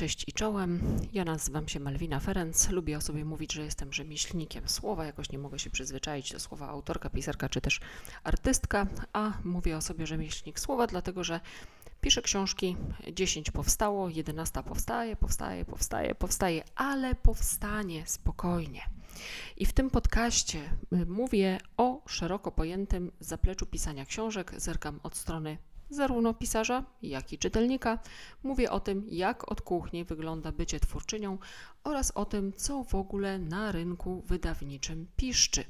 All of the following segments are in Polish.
Cześć i czołem. Ja nazywam się Malwina Ferenc. Lubię o sobie mówić, że jestem rzemieślnikiem słowa. Jakoś nie mogę się przyzwyczaić do słowa autorka, pisarka czy też artystka, a mówię o sobie rzemieślnik słowa, dlatego że piszę książki, 10 powstało, 11 powstaje, powstaje, powstaje, powstaje, ale powstanie spokojnie. I w tym podcaście y, mówię o szeroko pojętym zapleczu pisania książek. Zerkam od strony zarówno pisarza, jak i czytelnika. Mówię o tym, jak od kuchni wygląda bycie twórczynią oraz o tym, co w ogóle na rynku wydawniczym piszczy.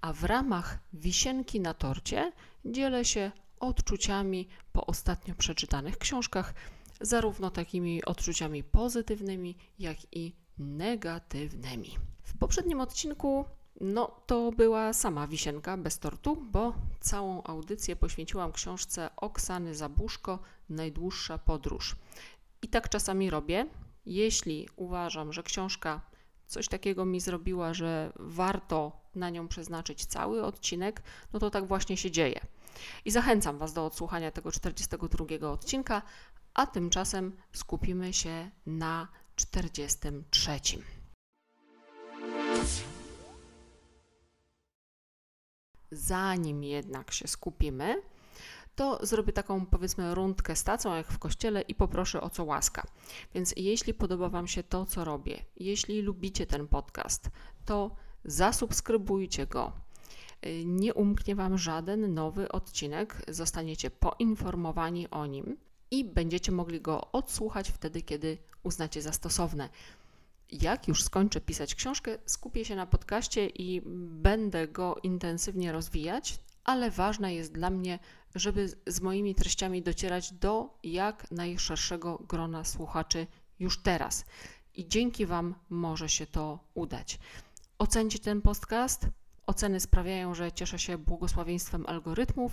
A w ramach wisienki na torcie dzielę się odczuciami po ostatnio przeczytanych książkach, zarówno takimi odczuciami pozytywnymi, jak i negatywnymi. W poprzednim odcinku no, to była sama wisienka bez tortu, bo całą audycję poświęciłam książce Oksany Zabuszko Najdłuższa podróż. I tak czasami robię. Jeśli uważam, że książka coś takiego mi zrobiła, że warto na nią przeznaczyć cały odcinek, no to tak właśnie się dzieje. I zachęcam Was do odsłuchania tego 42 odcinka, a tymczasem skupimy się na 43. Zanim jednak się skupimy, to zrobię taką powiedzmy rundkę z tacą, jak w kościele i poproszę o co łaska. Więc jeśli podoba Wam się to, co robię, jeśli lubicie ten podcast, to zasubskrybujcie go. Nie umknie Wam żaden nowy odcinek, zostaniecie poinformowani o nim i będziecie mogli go odsłuchać wtedy, kiedy uznacie za stosowne jak już skończę pisać książkę, skupię się na podcaście i będę go intensywnie rozwijać, ale ważne jest dla mnie, żeby z moimi treściami docierać do jak najszerszego grona słuchaczy już teraz. I dzięki Wam może się to udać. Ocencie ten podcast. Oceny sprawiają, że cieszę się błogosławieństwem algorytmów,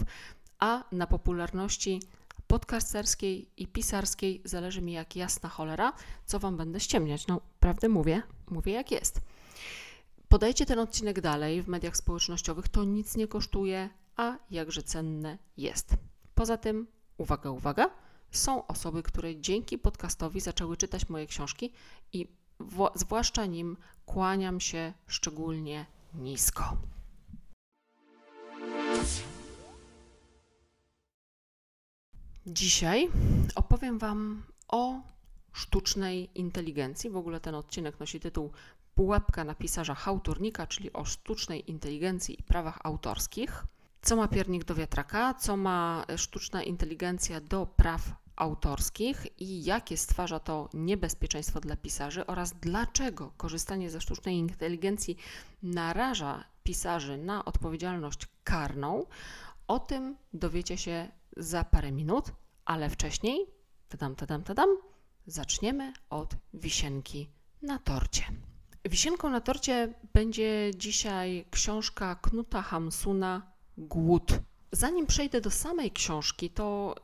a na popularności podcasterskiej i pisarskiej zależy mi jak jasna cholera, co Wam będę ściemniać. No, prawdę mówię, mówię jak jest. Podajcie ten odcinek dalej w mediach społecznościowych, to nic nie kosztuje, a jakże cenne jest. Poza tym, uwaga, uwaga, są osoby, które dzięki podcastowi zaczęły czytać moje książki i zwłaszcza nim kłaniam się szczególnie nisko. Dzisiaj opowiem Wam o sztucznej inteligencji. W ogóle ten odcinek nosi tytuł Pułapka na pisarza hałturnika, czyli o sztucznej inteligencji i prawach autorskich. Co ma piernik do wiatraka, co ma sztuczna inteligencja do praw autorskich i jakie stwarza to niebezpieczeństwo dla pisarzy oraz dlaczego korzystanie ze sztucznej inteligencji naraża pisarzy na odpowiedzialność karną. O tym dowiecie się za parę minut, ale wcześniej, tadam, tadam, tadam, zaczniemy od wisienki na torcie. Wisienką na torcie będzie dzisiaj książka Knuta Hamsuna Głód. Zanim przejdę do samej książki, to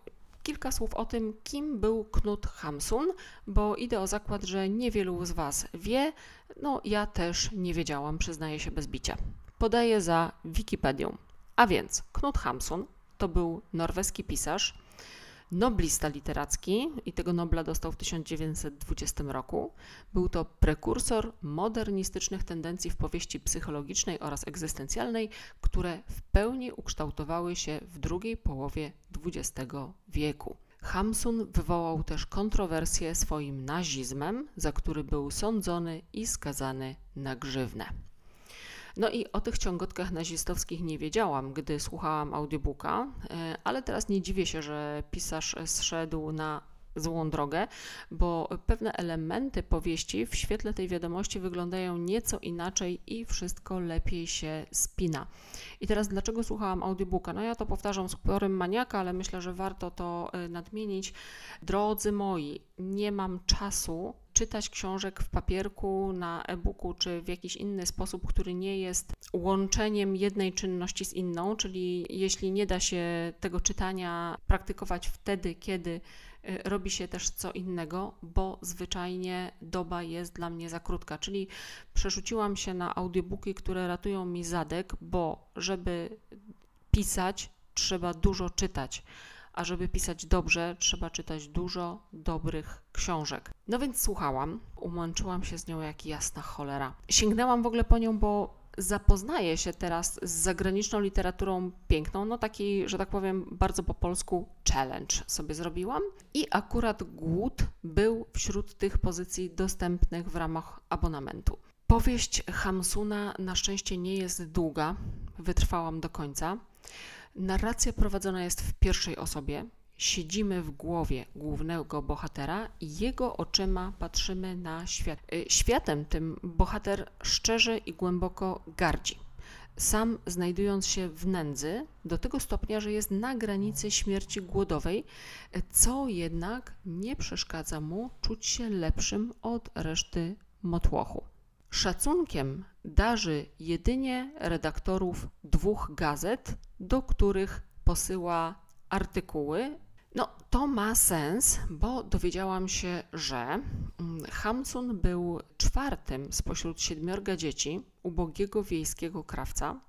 kilka słów o tym, kim był Knut Hamsun, bo idę o zakład, że niewielu z Was wie, no ja też nie wiedziałam, przyznaję się bez bicia. Podaję za Wikipedią. A więc Knut Hamsun to był norweski pisarz, noblista literacki i tego Nobla dostał w 1920 roku. Był to prekursor modernistycznych tendencji w powieści psychologicznej oraz egzystencjalnej, które w pełni ukształtowały się w drugiej połowie XX wieku. Hamsun wywołał też kontrowersje swoim nazizmem, za który był sądzony i skazany na grzywnę. No i o tych ciągotkach nazistowskich nie wiedziałam, gdy słuchałam audiobooka, e, ale teraz nie dziwię się, że pisarz zszedł na złą drogę, bo pewne elementy powieści w świetle tej wiadomości wyglądają nieco inaczej i wszystko lepiej się spina. I teraz dlaczego słuchałam audiobooka? No ja to powtarzam z uporem maniaka, ale myślę, że warto to e, nadmienić. Drodzy moi, nie mam czasu czytać książek w papierku, na e-booku czy w jakiś inny sposób, który nie jest łączeniem jednej czynności z inną, czyli jeśli nie da się tego czytania praktykować wtedy, kiedy y, robi się też co innego, bo zwyczajnie doba jest dla mnie za krótka. Czyli przerzuciłam się na audiobooki, które ratują mi zadek, bo żeby pisać, trzeba dużo czytać a żeby pisać dobrze, trzeba czytać dużo dobrych książek. No więc słuchałam, umęczyłam się z nią jak jasna cholera. Sięgnęłam w ogóle po nią, bo zapoznaję się teraz z zagraniczną literaturą piękną, no taki, że tak powiem, bardzo po polsku challenge sobie zrobiłam i akurat głód był wśród tych pozycji dostępnych w ramach abonamentu. Powieść Hamsuna na szczęście nie jest długa, wytrwałam do końca. Narracja prowadzona jest w pierwszej osobie. Siedzimy w głowie głównego bohatera i jego oczyma patrzymy na świat. Y, światem tym bohater szczerze i głęboko gardzi. Sam znajdując się w nędzy, do tego stopnia, że jest na granicy śmierci głodowej, co jednak nie przeszkadza mu czuć się lepszym od reszty motłochu. Szacunkiem darzy jedynie redaktorów dwóch gazet, do których posyła artykuły. No, to ma sens, bo dowiedziałam się, że mm, Hamsun był czwartym spośród siedmiorga dzieci ubogiego wiejskiego krawca.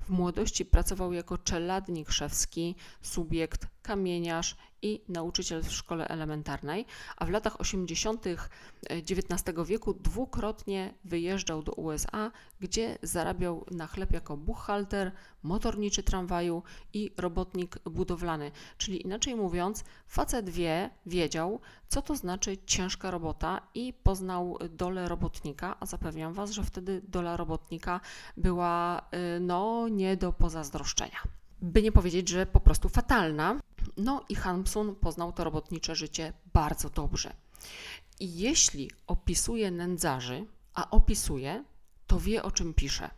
W młodości pracował jako czeladnik szewski, subiekt, kamieniarz i nauczyciel w szkole elementarnej, a w latach 80. XIX wieku dwukrotnie wyjeżdżał do USA, gdzie zarabiał na chleb jako buchalter, motorniczy tramwaju i robotnik budowlany. Czyli inaczej mówiąc, facet wie, wiedział, co to znaczy ciężka robota i poznał dolę robotnika, a zapewniam Was, że wtedy dola robotnika była y, no nie do pozazdroszczenia. By nie powiedzieć, że po prostu fatalna. No i Hamsun poznał to robotnicze życie bardzo dobrze. I jeśli opisuje nędzarzy, a opisuje, to wie o czym pisze.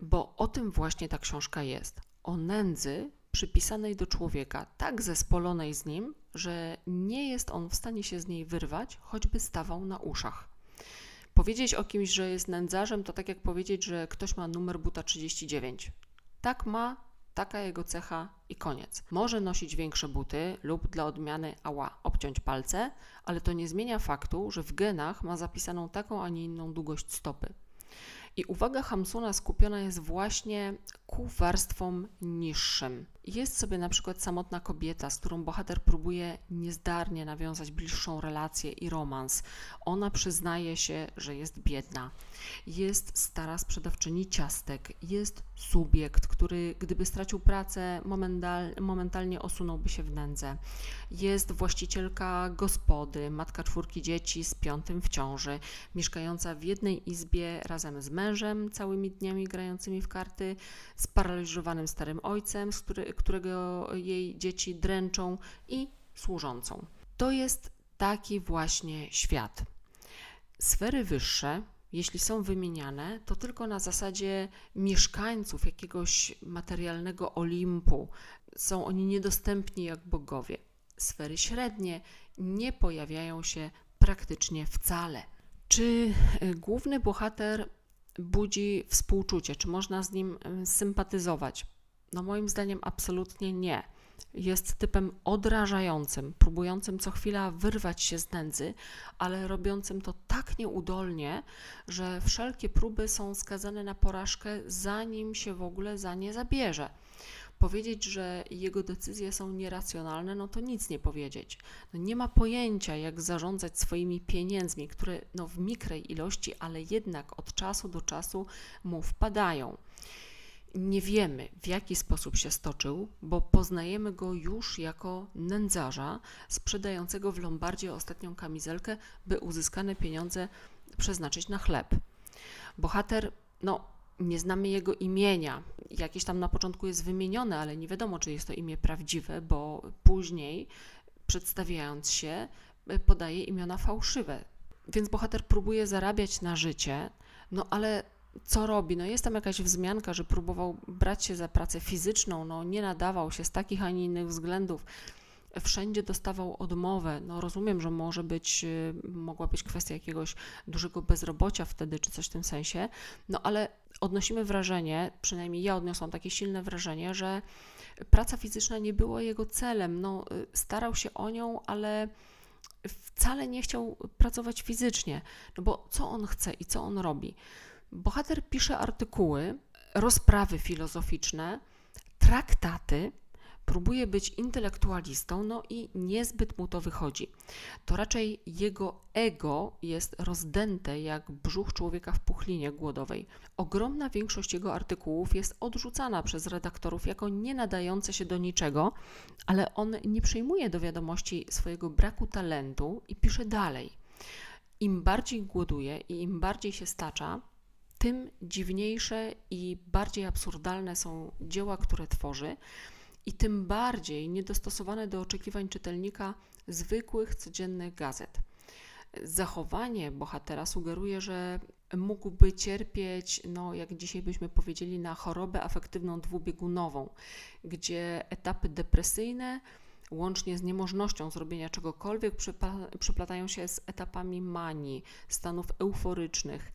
Bo o tym właśnie ta książka jest. O nędzy przypisanej do człowieka, tak zespolonej z nim, że nie jest on w stanie się z niej wyrwać, choćby stawał na uszach. Powiedzieć o kimś, że jest nędzarzem, to tak jak powiedzieć, że ktoś ma numer buta 39. Tak ma, taka jego cecha i koniec. Może nosić większe buty lub dla odmiany ała obciąć palce, ale to nie zmienia faktu, że w genach ma zapisaną taką, a nie inną długość stopy. I uwaga Hamsuna skupiona jest właśnie ku warstwom niższym. Jest sobie na przykład samotna kobieta, z którą bohater próbuje niezdarnie nawiązać bliższą relację i romans. Ona przyznaje się, że jest biedna. Jest stara sprzedawczyni ciastek, jest subiekt, który gdyby stracił pracę, momental, momentalnie osunąłby się w nędzę. Jest właścicielka gospody, matka czwórki dzieci z piątym w ciąży, mieszkająca w jednej izbie razem z mężem, całymi dniami grającymi w karty, sparaliżowanym starym ojcem, z który, którego jej dzieci dręczą i służącą. To jest taki właśnie świat. Sfery wyższe, jeśli są wymieniane, to tylko na zasadzie mieszkańców jakiegoś materialnego Olimpu. Są oni niedostępni jak bogowie. Sfery średnie nie pojawiają się praktycznie wcale. Czy y, główny bohater budzi współczucie? Czy można z nim y, sympatyzować? No moim zdaniem absolutnie nie. Jest typem odrażającym, próbującym co chwila wyrwać się z nędzy, ale robiącym to tak nieudolnie, że wszelkie próby są skazane na porażkę, zanim się w ogóle za nie zabierze. Powiedzieć, że jego decyzje są nieracjonalne, no to nic nie powiedzieć. No nie ma pojęcia, jak zarządzać swoimi pieniędzmi, które no w mikrej ilości, ale jednak od czasu do czasu mu wpadają nie wiemy, w jaki sposób się stoczył, bo poznajemy go już jako nędzarza sprzedającego w Lombardzie ostatnią kamizelkę, by uzyskane pieniądze przeznaczyć na chleb. Bohater, no, nie znamy jego imienia. Jakieś tam na początku jest wymienione, ale nie wiadomo, czy jest to imię prawdziwe, bo później, przedstawiając się, podaje imiona fałszywe. Więc bohater próbuje zarabiać na życie, no ale co robi? No jest tam jakaś wzmianka, że próbował brać się za pracę fizyczną, no nie nadawał się z takich, a nie innych względów. Wszędzie dostawał odmowę. No rozumiem, że może być, y, mogła być kwestia jakiegoś dużego bezrobocia wtedy, czy coś w tym sensie, no ale odnosimy wrażenie, przynajmniej ja odniosłam takie silne wrażenie, że praca fizyczna nie była jego celem. No, y, starał się o nią, ale wcale nie chciał pracować fizycznie, no bo co on chce i co on robi? Bohater pisze artykuły, rozprawy filozoficzne, traktaty, próbuje być intelektualistą, no i niezbyt mu to wychodzi. To raczej jego ego jest rozdęte jak brzuch człowieka w puchlinie głodowej. Ogromna większość jego artykułów jest odrzucana przez redaktorów jako nie nadające się do niczego, ale on nie przyjmuje do wiadomości swojego braku talentu i pisze dalej. Im bardziej głoduje i im bardziej się stacza, tym dziwniejsze i bardziej absurdalne są dzieła, które tworzy, i tym bardziej niedostosowane do oczekiwań czytelnika zwykłych, codziennych gazet. Zachowanie bohatera sugeruje, że mógłby cierpieć, no jak dzisiaj byśmy powiedzieli, na chorobę afektywną dwubiegunową, gdzie etapy depresyjne, łącznie z niemożnością zrobienia czegokolwiek, przyplatają się z etapami manii, stanów euforycznych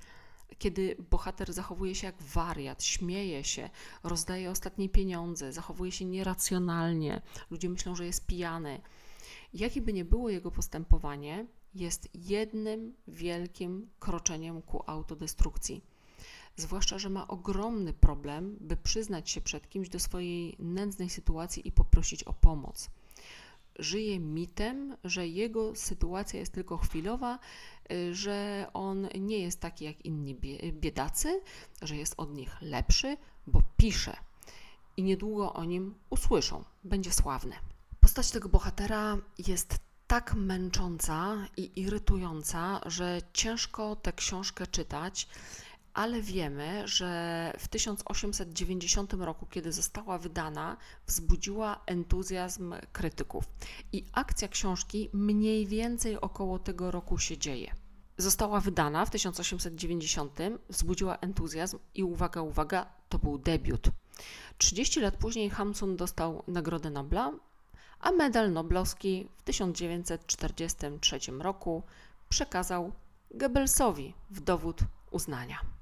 kiedy bohater zachowuje się jak wariat, śmieje się, rozdaje ostatnie pieniądze, zachowuje się nieracjonalnie, ludzie myślą, że jest pijany. Jakie by nie było jego postępowanie, jest jednym wielkim kroczeniem ku autodestrukcji. Zwłaszcza, że ma ogromny problem, by przyznać się przed kimś do swojej nędznej sytuacji i poprosić o pomoc żyje mitem, że jego sytuacja jest tylko chwilowa, y, że on nie jest taki jak inni biedacy, że jest od nich lepszy, bo pisze. I niedługo o nim usłyszą, będzie sławny. Postać tego bohatera jest tak męcząca i irytująca, że ciężko tę książkę czytać ale wiemy, że w 1890 roku, kiedy została wydana, wzbudziła entuzjazm krytyków. I akcja książki mniej więcej około tego roku się dzieje. Została wydana w 1890, wzbudziła entuzjazm i uwaga, uwaga, to był debiut. 30 lat później Hamsun dostał Nagrodę Nobla, a medal noblowski w 1943 roku przekazał Goebbelsowi w dowód uznania.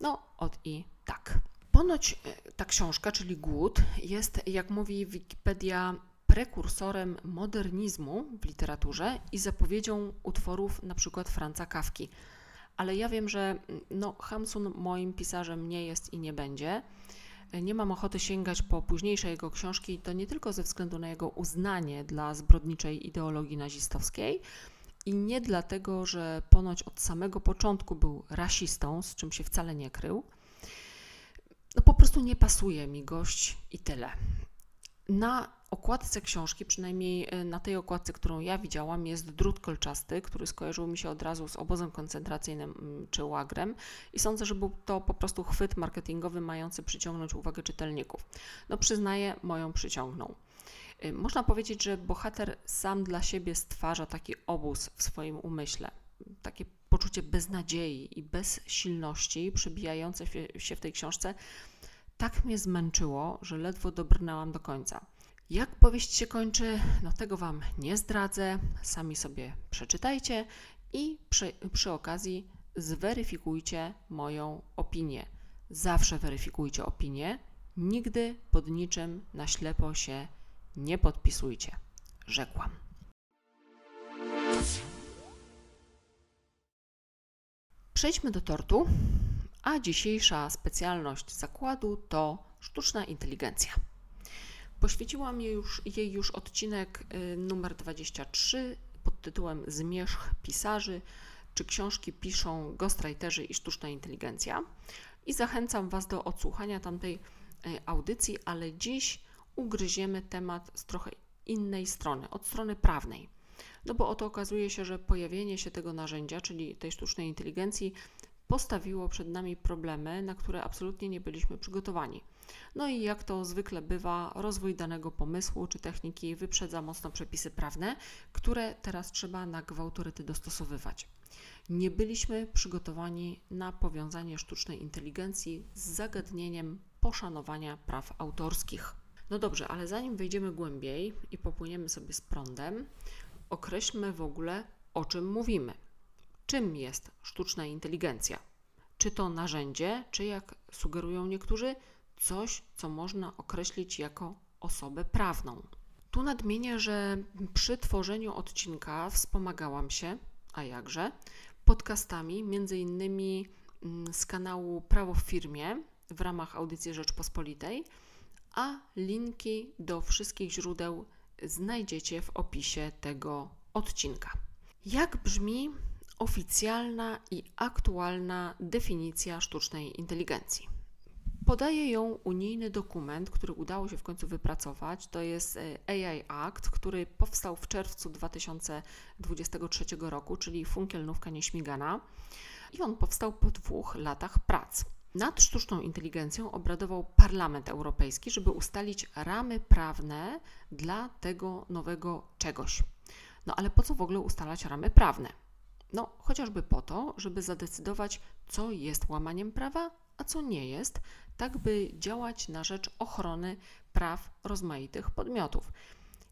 No, od i tak. Ponoć e, ta książka, czyli Głód, jest, jak mówi Wikipedia, prekursorem modernizmu w literaturze i zapowiedzią utworów przykład Franca Kawki. Ale ja wiem, że no, Hamsun moim pisarzem nie jest i nie będzie. Nie mam ochoty sięgać po późniejsze jego książki, to nie tylko ze względu na jego uznanie dla zbrodniczej ideologii nazistowskiej, i nie dlatego, że ponoć od samego początku był rasistą, z czym się wcale nie krył. No po prostu nie pasuje mi gość i tyle. Na okładce książki, przynajmniej e, na tej okładce, którą ja widziałam, jest drut kolczasty, który skojarzył mi się od razu z obozem koncentracyjnym czy łagrem i sądzę, że był to po prostu chwyt marketingowy mający przyciągnąć uwagę czytelników. No przyznaję, moją przyciągnął. Y, można powiedzieć, że bohater sam dla siebie stwarza taki obóz w swoim umyśle, takie poczucie beznadziei i bezsilności przebijające się w tej książce tak mnie zmęczyło, że ledwo dobrnęłam do końca. Jak powieść się kończy, no tego Wam nie zdradzę, sami sobie przeczytajcie i przy, przy okazji zweryfikujcie moją opinię. Zawsze weryfikujcie opinię, nigdy pod niczym na ślepo się nie podpisujcie, rzekłam. Przejdźmy do tortu, a dzisiejsza specjalność zakładu to sztuczna inteligencja. Poświęciłam jej już, jej już odcinek y, numer 23 pod tytułem Zmierzch pisarzy, czy książki piszą ghostwriterzy i sztuczna inteligencja. I zachęcam Was do odsłuchania tamtej y, audycji, ale dziś ugryziemy temat z trochę innej strony, od strony prawnej. No bo oto okazuje się, że pojawienie się tego narzędzia, czyli tej sztucznej inteligencji, postawiło przed nami problemy, na które absolutnie nie byliśmy przygotowani. No i jak to zwykle bywa, rozwój danego pomysłu czy techniki wyprzedza mocno przepisy prawne, które teraz trzeba na gwałtoryty dostosowywać. Nie byliśmy przygotowani na powiązanie sztucznej inteligencji z zagadnieniem poszanowania praw autorskich. No dobrze, ale zanim wejdziemy głębiej i popłyniemy sobie z prądem, określmy w ogóle, o czym mówimy. Czym jest sztuczna inteligencja? Czy to narzędzie, czy jak sugerują niektórzy, coś, co można określić jako osobę prawną? Tu nadmienię, że przy tworzeniu odcinka wspomagałam się, a jakże, podcastami, między innymi mm, z kanału Prawo w firmie w ramach audycji Rzeczpospolitej a linki do wszystkich źródeł znajdziecie w opisie tego odcinka. Jak brzmi oficjalna i aktualna definicja sztucznej inteligencji? Podaje ją unijny dokument, który udało się w końcu wypracować. To jest e, AI Act, który powstał w czerwcu 2023 roku, czyli funkielnówka nieśmigana. I on powstał po dwóch latach prac. Nad sztuczną inteligencją obradował Parlament Europejski, żeby ustalić ramy prawne dla tego nowego czegoś. No ale po co w ogóle ustalać ramy prawne? No, chociażby po to, żeby zadecydować, co jest łamaniem prawa, a co nie jest, tak by działać na rzecz ochrony praw rozmaitych podmiotów.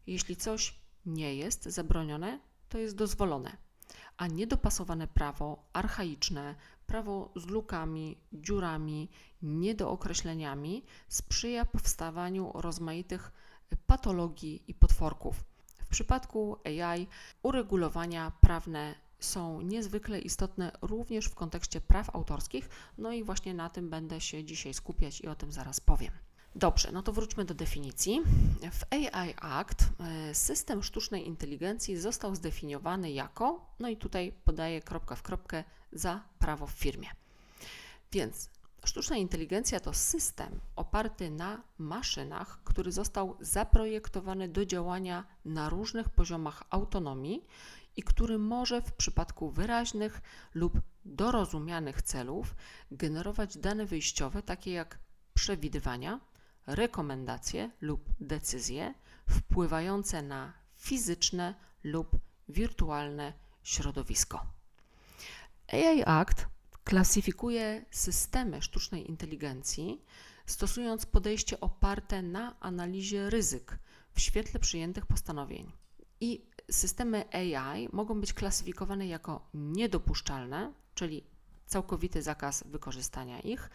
Jeśli coś nie jest zabronione, to jest dozwolone, a niedopasowane prawo, archaiczne, prawo z lukami, dziurami, niedookreśleniami sprzyja powstawaniu rozmaitych patologii i potworków. W przypadku AI uregulowania prawne są niezwykle istotne również w kontekście praw autorskich, no i właśnie na tym będę się dzisiaj skupiać i o tym zaraz powiem. Dobrze, no to wróćmy do definicji. W AI Act e, system sztucznej inteligencji został zdefiniowany jako, no i tutaj podaję kropka w kropkę, za prawo w firmie. Więc sztuczna inteligencja to system oparty na maszynach, który został zaprojektowany do działania na różnych poziomach autonomii i który może w przypadku wyraźnych lub dorozumianych celów generować dane wyjściowe, takie jak przewidywania, rekomendacje lub decyzje wpływające na fizyczne lub wirtualne środowisko. AI Act klasyfikuje systemy sztucznej inteligencji, stosując podejście oparte na analizie ryzyk w świetle przyjętych postanowień. I systemy AI mogą być klasyfikowane jako niedopuszczalne, czyli całkowity zakaz wykorzystania ich,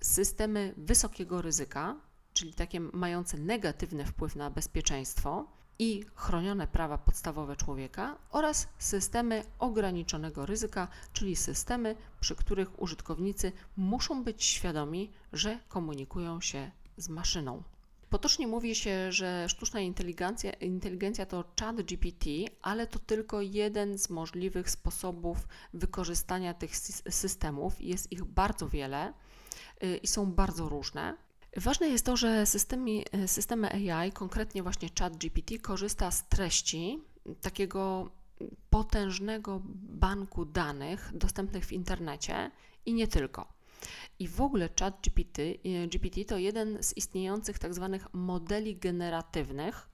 systemy wysokiego ryzyka, czyli takie mające negatywny wpływ na bezpieczeństwo i chronione prawa podstawowe człowieka oraz systemy ograniczonego ryzyka, czyli systemy, przy których użytkownicy muszą być świadomi, że komunikują się z maszyną. Potocznie mówi się, że sztuczna inteligencja, inteligencja to chat GPT, ale to tylko jeden z możliwych sposobów wykorzystania tych systemów. Jest ich bardzo wiele y, i są bardzo różne. Ważne jest to, że systemy, systemy AI, konkretnie właśnie ChatGPT, korzysta z treści takiego potężnego banku danych dostępnych w internecie i nie tylko. I w ogóle ChatGPT GPT to jeden z istniejących tak zwanych modeli generatywnych,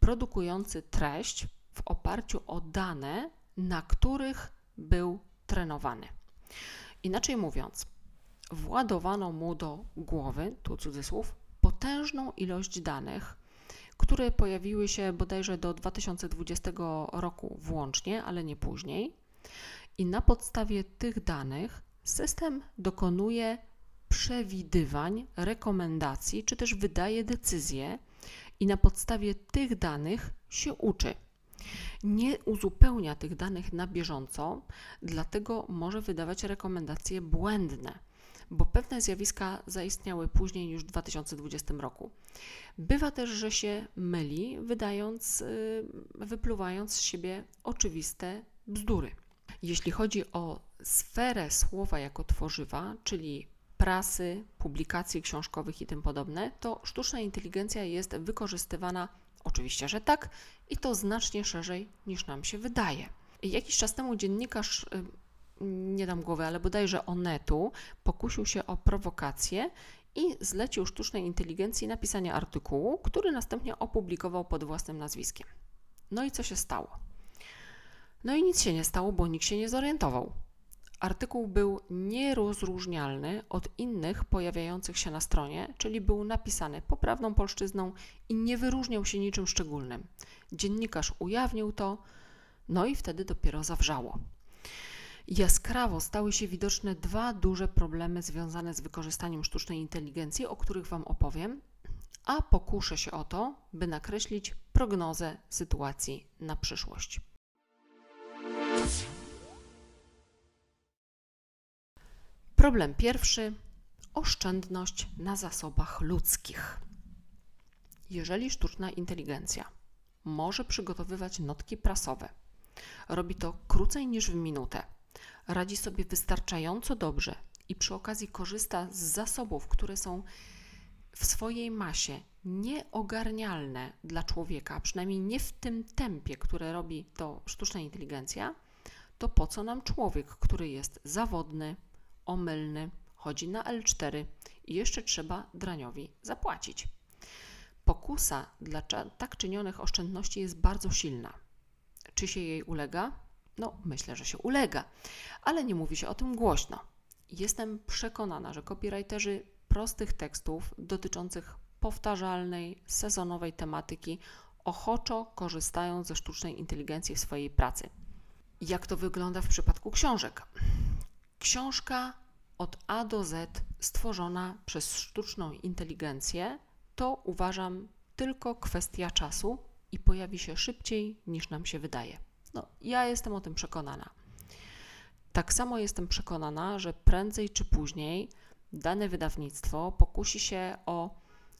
produkujący treść w oparciu o dane, na których był trenowany. Inaczej mówiąc, władowano mu do głowy, tu cudzysłów, potężną ilość danych, które pojawiły się bodajże do 2020 roku włącznie, ale nie później. I na podstawie tych danych system dokonuje przewidywań, rekomendacji, czy też wydaje decyzje, i na podstawie tych danych się uczy. Nie uzupełnia tych danych na bieżąco, dlatego może wydawać rekomendacje błędne bo pewne zjawiska zaistniały później niż w 2020 roku. Bywa też, że się myli, wydając, y, wypluwając z siebie oczywiste bzdury. Jeśli chodzi o sferę słowa jako tworzywa, czyli prasy, publikacji książkowych i tym podobne, to sztuczna inteligencja jest wykorzystywana, oczywiście, że tak, i to znacznie szerzej niż nam się wydaje. Jakiś czas temu dziennikarz y, nie dam głowy, ale bodajże Onetu pokusił się o prowokację i zlecił sztucznej inteligencji napisanie artykułu, który następnie opublikował pod własnym nazwiskiem. No i co się stało? No i nic się nie stało, bo nikt się nie zorientował. Artykuł był nierozróżnialny od innych pojawiających się na stronie, czyli był napisany poprawną polszczyzną i nie wyróżniał się niczym szczególnym. Dziennikarz ujawnił to, no i wtedy dopiero zawrzało. Jaskrawo stały się widoczne dwa duże problemy związane z wykorzystaniem sztucznej inteligencji, o których Wam opowiem, a pokuszę się o to, by nakreślić prognozę sytuacji na przyszłość. Problem pierwszy oszczędność na zasobach ludzkich. Jeżeli sztuczna inteligencja może przygotowywać notki prasowe, robi to krócej niż w minutę, radzi sobie wystarczająco dobrze i przy okazji korzysta z zasobów, które są w swojej masie nieogarnialne dla człowieka, przynajmniej nie w tym tempie, które robi to sztuczna inteligencja, to po co nam człowiek, który jest zawodny, omylny, chodzi na L4 i jeszcze trzeba draniowi zapłacić. Pokusa dla tak czynionych oszczędności jest bardzo silna. Czy się jej ulega? No, myślę, że się ulega, ale nie mówi się o tym głośno. Jestem przekonana, że copywriterzy prostych tekstów dotyczących powtarzalnej, sezonowej tematyki ochoczo korzystają ze sztucznej inteligencji w swojej pracy. Jak to wygląda w przypadku książek? Książka od A do Z stworzona przez sztuczną inteligencję to uważam tylko kwestia czasu i pojawi się szybciej niż nam się wydaje. No, ja jestem o tym przekonana. Tak samo jestem przekonana, że prędzej czy później dane wydawnictwo pokusi się o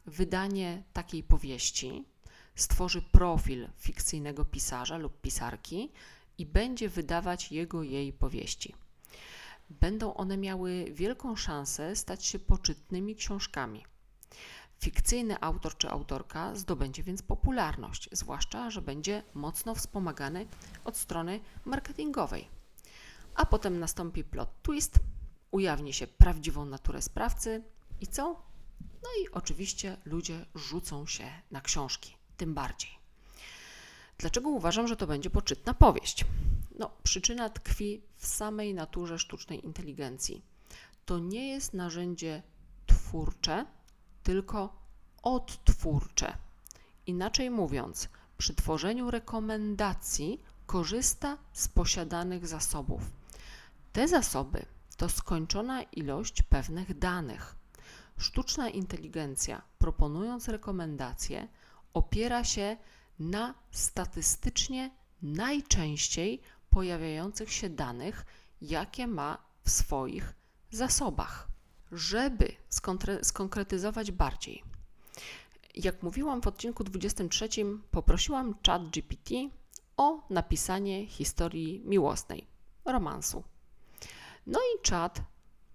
wydanie takiej powieści, stworzy profil fikcyjnego pisarza lub pisarki i będzie wydawać jego jej powieści. Będą one miały wielką szansę stać się poczytnymi książkami. Fikcyjny autor czy autorka zdobędzie więc popularność, zwłaszcza, że będzie mocno wspomagany od strony marketingowej. A potem nastąpi plot twist, ujawni się prawdziwą naturę sprawcy i co? No i oczywiście ludzie rzucą się na książki, tym bardziej. Dlaczego uważam, że to będzie poczytna powieść? No, przyczyna tkwi w samej naturze sztucznej inteligencji. To nie jest narzędzie twórcze, tylko odtwórcze. Inaczej mówiąc, przy tworzeniu rekomendacji korzysta z posiadanych zasobów. Te zasoby to skończona ilość pewnych danych. Sztuczna inteligencja, proponując rekomendacje, opiera się na statystycznie najczęściej pojawiających się danych, jakie ma w swoich zasobach. Żeby skonkretyzować bardziej, jak mówiłam w odcinku 23, poprosiłam ChatGPT o napisanie historii miłosnej, romansu. No i czat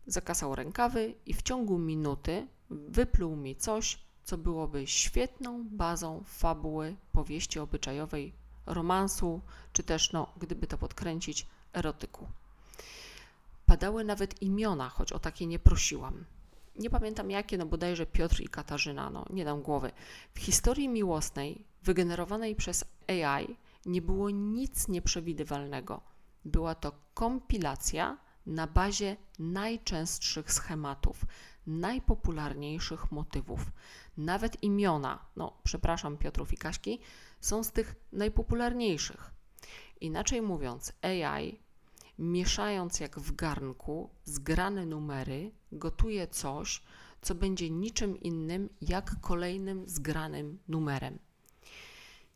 zakasał rękawy i w ciągu minuty wypluł mi coś, co byłoby świetną bazą fabuły powieści obyczajowej, romansu, czy też, no, gdyby to podkręcić, erotyku. Padały nawet imiona, choć o takie nie prosiłam. Nie pamiętam jakie, no bodajże Piotr i Katarzyna, no nie dam głowy. W historii miłosnej, wygenerowanej przez AI, nie było nic nieprzewidywalnego. Była to kompilacja na bazie najczęstszych schematów, najpopularniejszych motywów. Nawet imiona, no przepraszam Piotrów i Kaśki, są z tych najpopularniejszych. Inaczej mówiąc, AI mieszając jak w garnku zgrane numery, gotuje coś, co będzie niczym innym jak kolejnym zgranym numerem.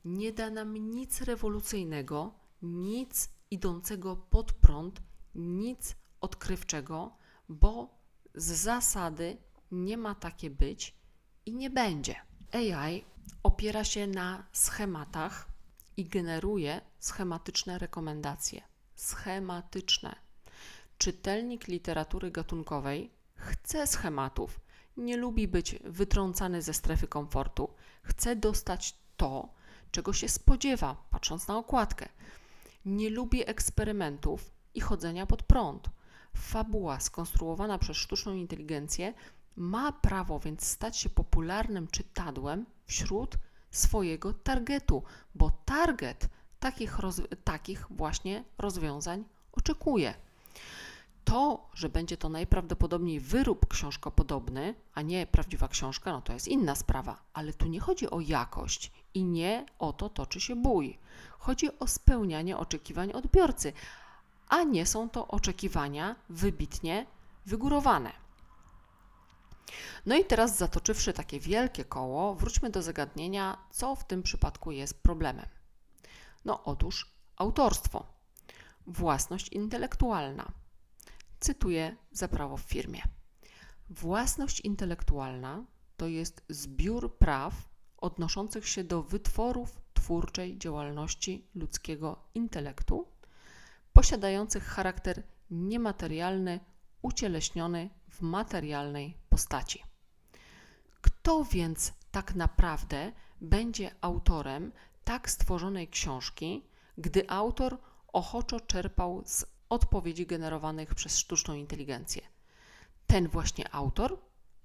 Nie da nam nic rewolucyjnego, nic idącego pod prąd, nic odkrywczego, bo z zasady nie ma takie być i nie będzie. AI opiera się na schematach i generuje schematyczne rekomendacje. Schematyczne. Czytelnik literatury gatunkowej chce schematów, nie lubi być wytrącany ze strefy komfortu, chce dostać to, czego się spodziewa, patrząc na okładkę. Nie lubi eksperymentów i chodzenia pod prąd. Fabuła skonstruowana przez sztuczną inteligencję ma prawo więc stać się popularnym czytadłem wśród swojego targetu, bo target takich, takich właśnie rozwiązań oczekuje. To, że będzie to najprawdopodobniej wyrób książkopodobny, a nie prawdziwa książka, no to jest inna sprawa, ale tu nie chodzi o jakość i nie o to toczy się bój. Chodzi o spełnianie oczekiwań odbiorcy, a nie są to oczekiwania wybitnie wygórowane. No i teraz zatoczywszy takie wielkie koło, wróćmy do zagadnienia, co w tym przypadku jest problemem. No otóż autorstwo, własność intelektualna. Cytuję za prawo w firmie. Własność intelektualna to jest zbiór praw odnoszących się do wytworów twórczej działalności ludzkiego intelektu, posiadających charakter niematerialny, ucieleśniony w materialnej postaci. Kto więc tak naprawdę będzie autorem tak stworzonej książki, gdy autor ochoczo czerpał z odpowiedzi generowanych przez sztuczną inteligencję? Ten właśnie autor,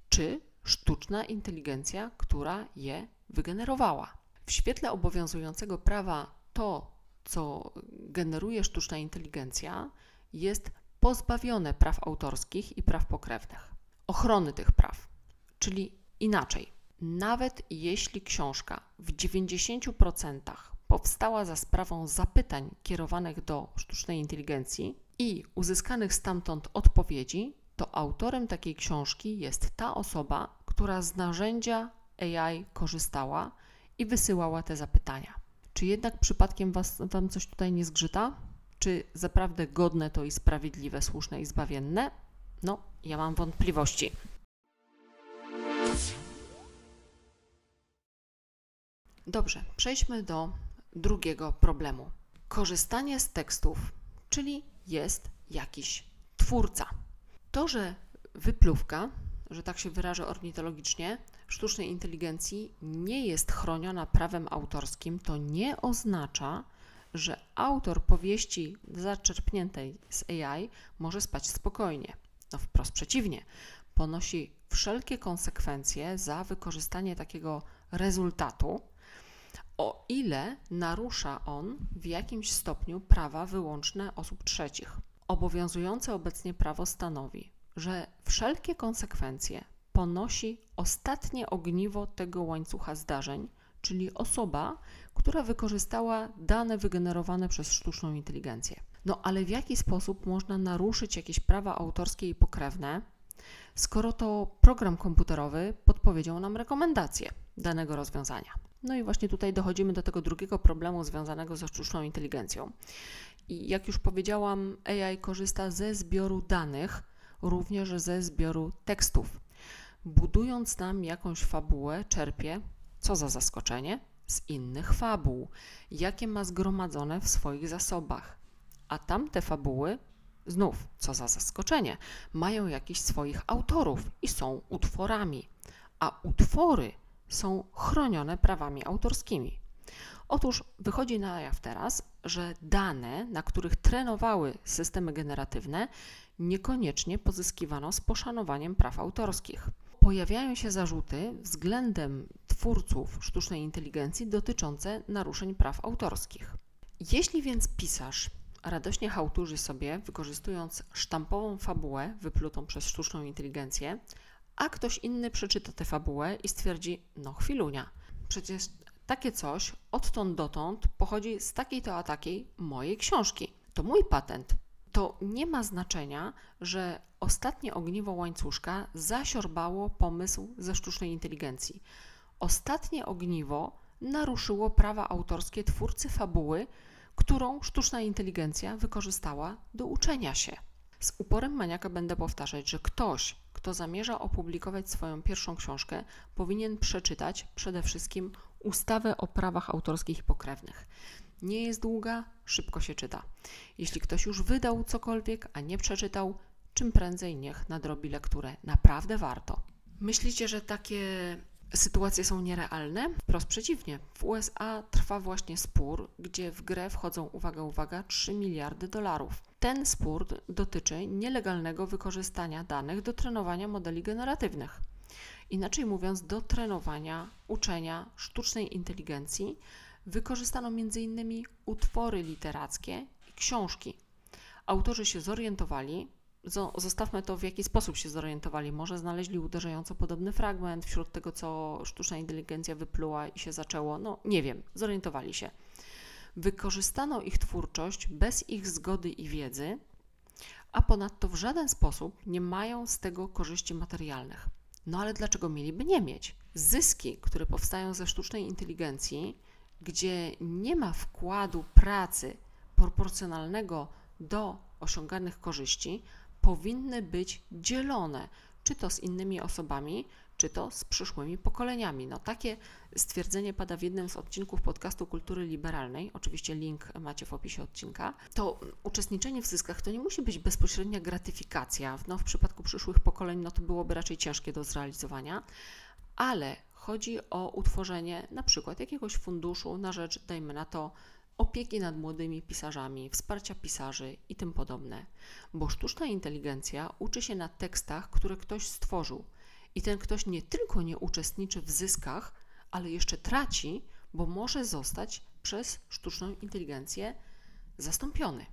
czy sztuczna inteligencja, która je wygenerowała? W świetle obowiązującego prawa to, co generuje sztuczna inteligencja, jest pozbawione praw autorskich i praw pokrewnych, ochrony tych praw. Czyli inaczej, nawet jeśli książka w 90% powstała za sprawą zapytań kierowanych do sztucznej inteligencji i uzyskanych stamtąd odpowiedzi, to autorem takiej książki jest ta osoba, która z narzędzia AI korzystała i wysyłała te zapytania. Czy jednak przypadkiem was, Wam coś tutaj nie zgrzyta? Czy zaprawdę godne to i sprawiedliwe, słuszne i zbawienne? No, ja mam wątpliwości. Dobrze, przejdźmy do drugiego problemu. Korzystanie z tekstów, czyli jest jakiś twórca. To, że wypluwka, że tak się wyrażę ornitologicznie, sztucznej inteligencji nie jest chroniona prawem autorskim, to nie oznacza, że autor powieści zaczerpniętej z AI może spać spokojnie. No wprost przeciwnie, ponosi wszelkie konsekwencje za wykorzystanie takiego rezultatu, o ile narusza on w jakimś stopniu prawa wyłączne osób trzecich. Obowiązujące obecnie prawo stanowi, że wszelkie konsekwencje ponosi ostatnie ogniwo tego łańcucha zdarzeń, czyli osoba, która wykorzystała dane wygenerowane przez sztuczną inteligencję. No ale w jaki sposób można naruszyć jakieś prawa autorskie i pokrewne, skoro to program komputerowy podpowiedział nam rekomendacje danego rozwiązania? No i właśnie tutaj dochodzimy do tego drugiego problemu związanego ze sztuczną inteligencją. I jak już powiedziałam, AI korzysta ze zbioru danych, również ze zbioru tekstów. Budując nam jakąś fabułę, czerpie, co za zaskoczenie, z innych fabuł, jakie ma zgromadzone w swoich zasobach. A tamte fabuły, znów, co za zaskoczenie, mają jakichś swoich autorów i są utworami, a utwory są chronione prawami autorskimi. Otóż wychodzi na jaw teraz, że dane, na których trenowały systemy generatywne, niekoniecznie pozyskiwano z poszanowaniem praw autorskich. Pojawiają się zarzuty względem twórców sztucznej inteligencji dotyczące naruszeń praw autorskich. Jeśli więc pisarz radośnie hałturzy sobie, wykorzystując sztampową fabułę wyplutą przez sztuczną inteligencję, a ktoś inny przeczyta tę fabułę i stwierdzi: No, chwilunia, przecież takie coś odtąd dotąd pochodzi z takiej to a takiej mojej książki. To mój patent. To nie ma znaczenia, że ostatnie ogniwo łańcuszka zasiorbało pomysł ze sztucznej inteligencji. Ostatnie ogniwo naruszyło prawa autorskie twórcy fabuły, którą sztuczna inteligencja wykorzystała do uczenia się. Z uporem maniaka będę powtarzać, że ktoś, kto zamierza opublikować swoją pierwszą książkę, powinien przeczytać przede wszystkim ustawę o prawach autorskich i pokrewnych. Nie jest długa, szybko się czyta. Jeśli ktoś już wydał cokolwiek, a nie przeczytał, czym prędzej niech nadrobi lekturę. Naprawdę warto. Myślicie, że takie sytuacje są nierealne? Wprost przeciwnie. W USA trwa właśnie spór, gdzie w grę wchodzą, uwaga, uwaga, 3 miliardy dolarów. Ten spór dotyczy nielegalnego wykorzystania danych do trenowania modeli generatywnych. Inaczej mówiąc, do trenowania uczenia sztucznej inteligencji wykorzystano m.in. utwory literackie i książki. Autorzy się zorientowali, zostawmy to w jaki sposób się zorientowali. Może znaleźli uderzająco podobny fragment wśród tego, co sztuczna inteligencja wypluła i się zaczęło. No nie wiem, zorientowali się. Wykorzystano ich twórczość bez ich zgody i wiedzy, a ponadto w żaden sposób nie mają z tego korzyści materialnych. No ale dlaczego mieliby nie mieć? Zyski, które powstają ze sztucznej inteligencji, gdzie nie ma wkładu pracy proporcjonalnego do osiąganych korzyści, powinny być dzielone, czy to z innymi osobami, czy to z przyszłymi pokoleniami. No, takie stwierdzenie pada w jednym z odcinków podcastu Kultury Liberalnej, oczywiście link macie w opisie odcinka. To uczestniczenie w zyskach to nie musi być bezpośrednia gratyfikacja. No, w przypadku przyszłych pokoleń no, to byłoby raczej ciężkie do zrealizowania, ale chodzi o utworzenie na przykład jakiegoś funduszu na rzecz, dajmy na to, opieki nad młodymi pisarzami, wsparcia pisarzy i tym podobne. Bo sztuczna inteligencja uczy się na tekstach, które ktoś stworzył. I ten ktoś nie tylko nie uczestniczy w zyskach, ale jeszcze traci, bo może zostać przez sztuczną inteligencję zastąpiony.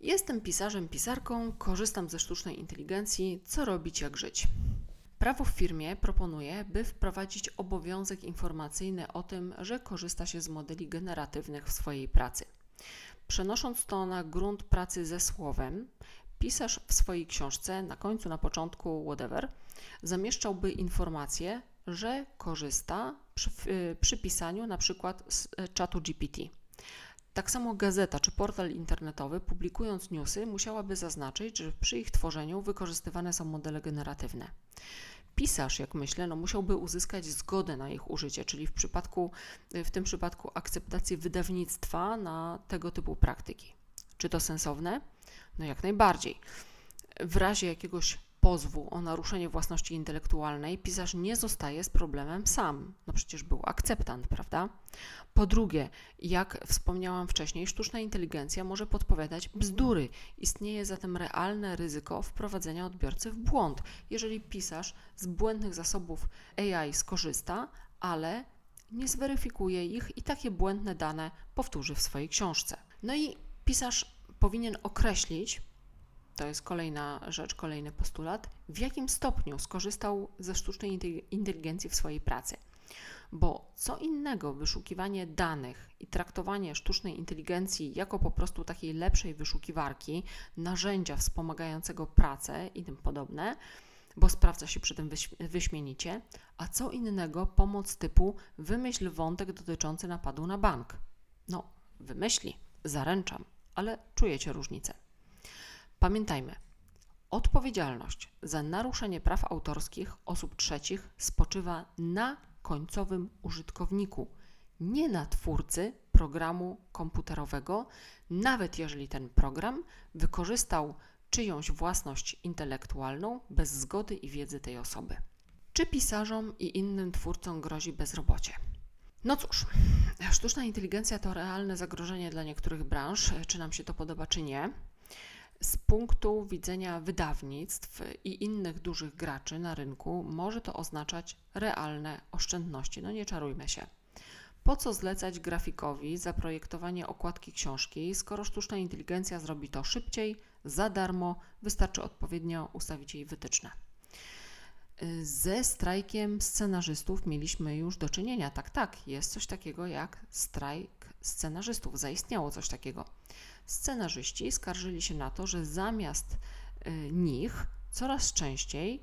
Jestem pisarzem, pisarką, korzystam ze sztucznej inteligencji. Co robić, jak żyć? Prawo w firmie proponuje, by wprowadzić obowiązek informacyjny o tym, że korzysta się z modeli generatywnych w swojej pracy. Przenosząc to na grunt pracy ze słowem, pisarz w swojej książce, na końcu, na początku, whatever, zamieszczałby informację, że korzysta przy, przy pisaniu na przykład z e, czatu GPT. Tak samo gazeta czy portal internetowy, publikując newsy, musiałaby zaznaczyć, że przy ich tworzeniu wykorzystywane są modele generatywne. Pisarz, jak myślę, no musiałby uzyskać zgodę na ich użycie, czyli w, przypadku, w tym przypadku akceptację wydawnictwa na tego typu praktyki. Czy to sensowne? No jak najbardziej. W razie jakiegoś pozwu o naruszenie własności intelektualnej pisarz nie zostaje z problemem sam. No przecież był akceptant, prawda? Po drugie, jak wspomniałam wcześniej, sztuczna inteligencja może podpowiadać bzdury. Istnieje zatem realne ryzyko wprowadzenia odbiorcy w błąd, jeżeli pisarz z błędnych zasobów AI skorzysta, ale nie zweryfikuje ich i takie błędne dane powtórzy w swojej książce. No i pisarz powinien określić, to jest kolejna rzecz, kolejny postulat, w jakim stopniu skorzystał ze sztucznej inteligencji w swojej pracy. Bo co innego wyszukiwanie danych i traktowanie sztucznej inteligencji jako po prostu takiej lepszej wyszukiwarki, narzędzia wspomagającego pracę i tym podobne, bo sprawdza się przy tym wyśmienicie, a co innego pomoc typu wymyśl wątek dotyczący napadu na bank. No, wymyśli, zaręczam, ale czujecie różnicę. Pamiętajmy, odpowiedzialność za naruszenie praw autorskich osób trzecich spoczywa na końcowym użytkowniku, nie na twórcy programu komputerowego, nawet jeżeli ten program wykorzystał czyjąś własność intelektualną bez zgody i wiedzy tej osoby. Czy pisarzom i innym twórcom grozi bezrobocie? No cóż, sztuczna inteligencja to realne zagrożenie dla niektórych branż, czy nam się to podoba, czy nie. Z punktu widzenia wydawnictw i innych dużych graczy na rynku może to oznaczać realne oszczędności. No nie czarujmy się. Po co zlecać grafikowi zaprojektowanie okładki książki, skoro sztuczna inteligencja zrobi to szybciej, za darmo, wystarczy odpowiednio ustawić jej wytyczne. Ze strajkiem scenarzystów mieliśmy już do czynienia. Tak, tak, jest coś takiego jak strajk scenarzystów. Zaistniało coś takiego scenarzyści skarżyli się na to, że zamiast y, nich coraz częściej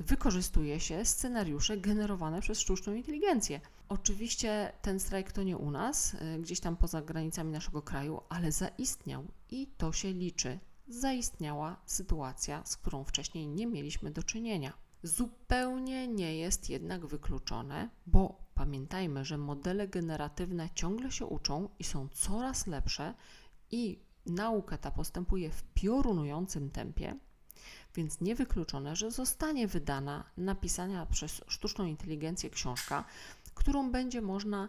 wykorzystuje się scenariusze generowane przez sztuczną inteligencję. Oczywiście ten strajk to nie u nas, y, gdzieś tam poza granicami naszego kraju, ale zaistniał i to się liczy. Zaistniała sytuacja, z którą wcześniej nie mieliśmy do czynienia. Zupełnie nie jest jednak wykluczone, bo pamiętajmy, że modele generatywne ciągle się uczą i są coraz lepsze, i nauka ta postępuje w piorunującym tempie, więc niewykluczone, że zostanie wydana napisana przez sztuczną inteligencję książka, którą będzie można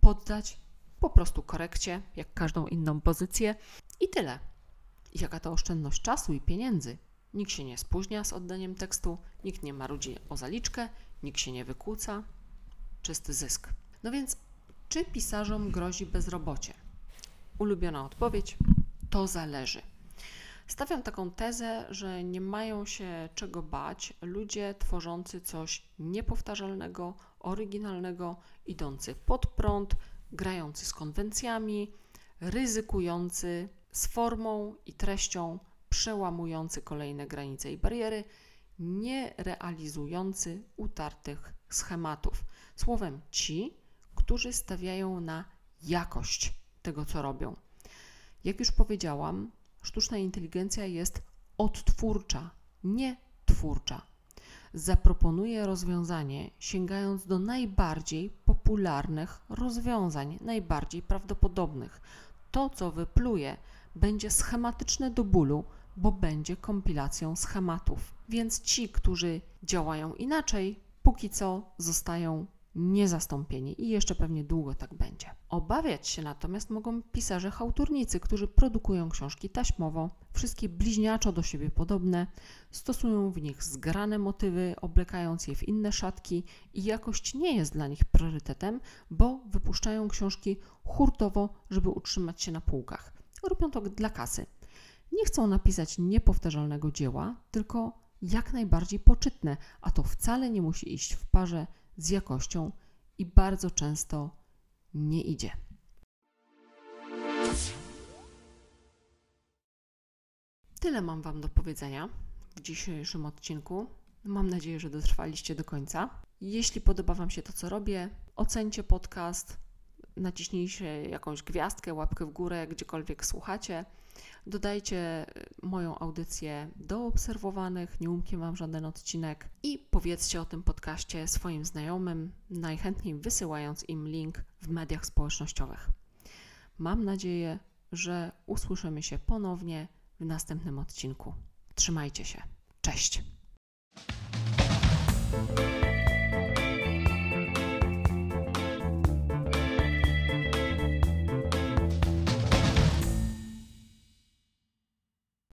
poddać po prostu korekcie, jak każdą inną pozycję i tyle. Jaka to oszczędność czasu i pieniędzy? Nikt się nie spóźnia z oddaniem tekstu, nikt nie marudzi o zaliczkę, nikt się nie wykłóca. Czysty zysk. No więc, czy pisarzom grozi bezrobocie? Ulubiona odpowiedź: to zależy. Stawiam taką tezę, że nie mają się czego bać ludzie tworzący coś niepowtarzalnego, oryginalnego, idący pod prąd, grający z konwencjami, ryzykujący z formą i treścią, przełamujący kolejne granice i bariery, nie realizujący utartych schematów. Słowem, ci, którzy stawiają na jakość tego, co robią. Jak już powiedziałam, sztuczna inteligencja jest odtwórcza, nie twórcza. Zaproponuje rozwiązanie sięgając do najbardziej popularnych rozwiązań, najbardziej prawdopodobnych. To, co wypluje, będzie schematyczne do bólu, bo będzie kompilacją schematów. Więc ci, którzy działają inaczej, póki co zostają niezastąpieni i jeszcze pewnie długo tak będzie. Obawiać się natomiast mogą pisarze chałturnicy, którzy produkują książki taśmowo, wszystkie bliźniaczo do siebie podobne, stosują w nich zgrane motywy, oblekając je w inne szatki i jakość nie jest dla nich priorytetem, bo wypuszczają książki hurtowo, żeby utrzymać się na półkach. Robią to dla kasy. Nie chcą napisać niepowtarzalnego dzieła, tylko jak najbardziej poczytne, a to wcale nie musi iść w parze z jakością i bardzo często nie idzie. Tyle mam Wam do powiedzenia w dzisiejszym odcinku. Mam nadzieję, że dotrwaliście do końca. Jeśli podoba Wam się to, co robię, ocencie podcast, naciśnijcie jakąś gwiazdkę, łapkę w górę, gdziekolwiek słuchacie. Dodajcie y, moją audycję do obserwowanych, nie umknie Wam żaden odcinek i powiedzcie o tym podcaście swoim znajomym, najchętniej wysyłając im link w mediach społecznościowych. Mam nadzieję, że usłyszymy się ponownie w następnym odcinku. Trzymajcie się. Cześć!